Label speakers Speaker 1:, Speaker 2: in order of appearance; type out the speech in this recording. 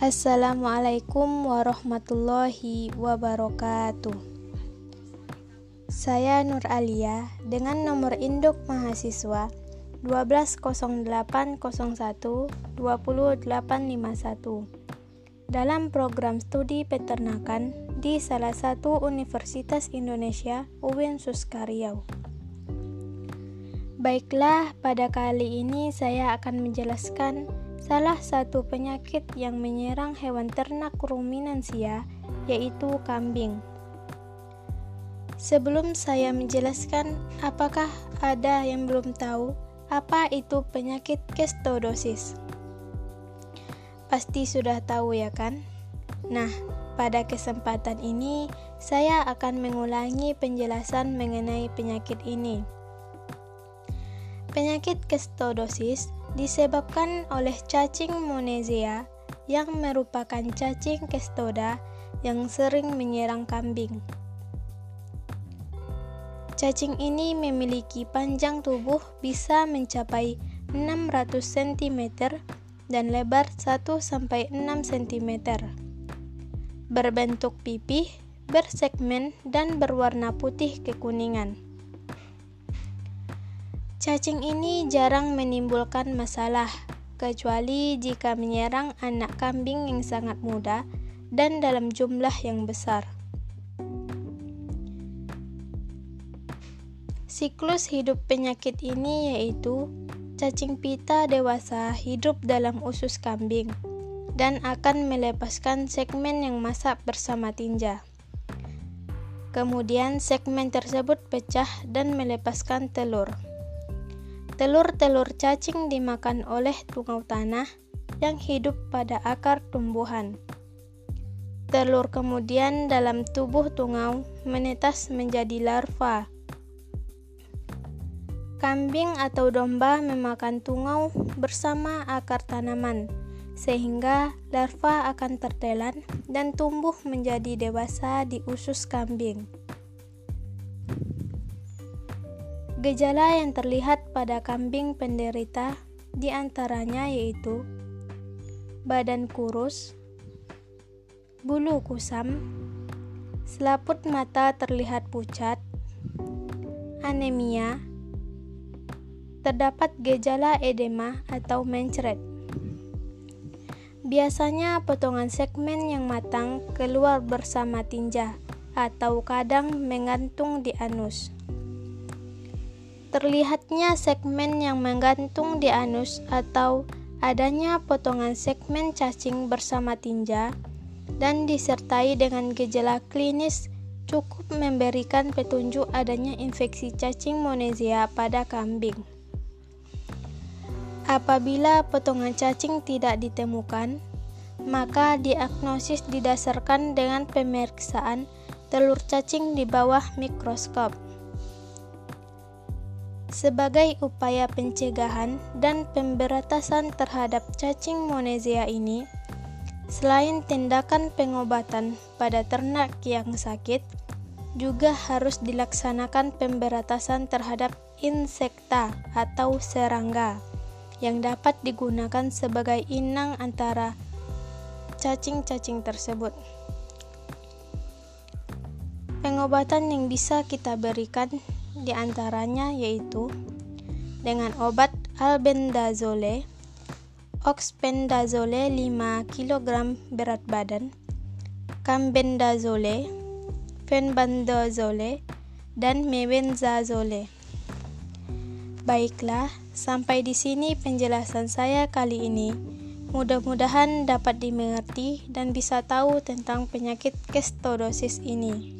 Speaker 1: Assalamualaikum warahmatullahi wabarakatuh. Saya Nur Alia dengan nomor induk mahasiswa 120801 2851 dalam program studi peternakan di salah satu Universitas Indonesia UIN Suskariau. Baiklah, pada kali ini saya akan menjelaskan salah satu penyakit yang menyerang hewan ternak ruminansia, yaitu kambing. Sebelum saya menjelaskan, apakah ada yang belum tahu apa itu penyakit kestodosis? Pasti sudah tahu ya kan? Nah, pada kesempatan ini saya akan mengulangi penjelasan mengenai penyakit ini. Penyakit kestodosis disebabkan oleh cacing monezia yang merupakan cacing kestoda yang sering menyerang kambing. Cacing ini memiliki panjang tubuh bisa mencapai 600 cm dan lebar 1-6 cm. Berbentuk pipih, bersegmen, dan berwarna putih kekuningan. Cacing ini jarang menimbulkan masalah, kecuali jika menyerang anak kambing yang sangat muda dan dalam jumlah yang besar. Siklus hidup penyakit ini yaitu cacing pita dewasa hidup dalam usus kambing dan akan melepaskan segmen yang masak bersama tinja. Kemudian segmen tersebut pecah dan melepaskan telur. Telur-telur cacing dimakan oleh tungau tanah yang hidup pada akar tumbuhan. Telur kemudian dalam tubuh tungau menetas menjadi larva. Kambing atau domba memakan tungau bersama akar tanaman, sehingga larva akan tertelan dan tumbuh menjadi dewasa di usus kambing. Gejala yang terlihat pada kambing penderita di antaranya yaitu badan kurus, bulu kusam, selaput mata terlihat pucat, anemia, terdapat gejala edema atau mencret. Biasanya potongan segmen yang matang keluar bersama tinja atau kadang menggantung di anus. Terlihatnya segmen yang menggantung di anus atau adanya potongan segmen cacing bersama tinja dan disertai dengan gejala klinis cukup memberikan petunjuk adanya infeksi cacing monezia pada kambing. Apabila potongan cacing tidak ditemukan, maka diagnosis didasarkan dengan pemeriksaan telur cacing di bawah mikroskop. Sebagai upaya pencegahan dan pemberantasan terhadap cacing monezia ini, selain tindakan pengobatan pada ternak yang sakit, juga harus dilaksanakan pemberantasan terhadap insekta atau serangga yang dapat digunakan sebagai inang antara cacing-cacing tersebut. Pengobatan yang bisa kita berikan di antaranya yaitu dengan obat albendazole, oxbendazole 5 kg berat badan, cambendazole, fenbendazole, dan mebendazole. Baiklah, sampai di sini penjelasan saya kali ini. Mudah-mudahan dapat dimengerti dan bisa tahu tentang penyakit kestodosis ini.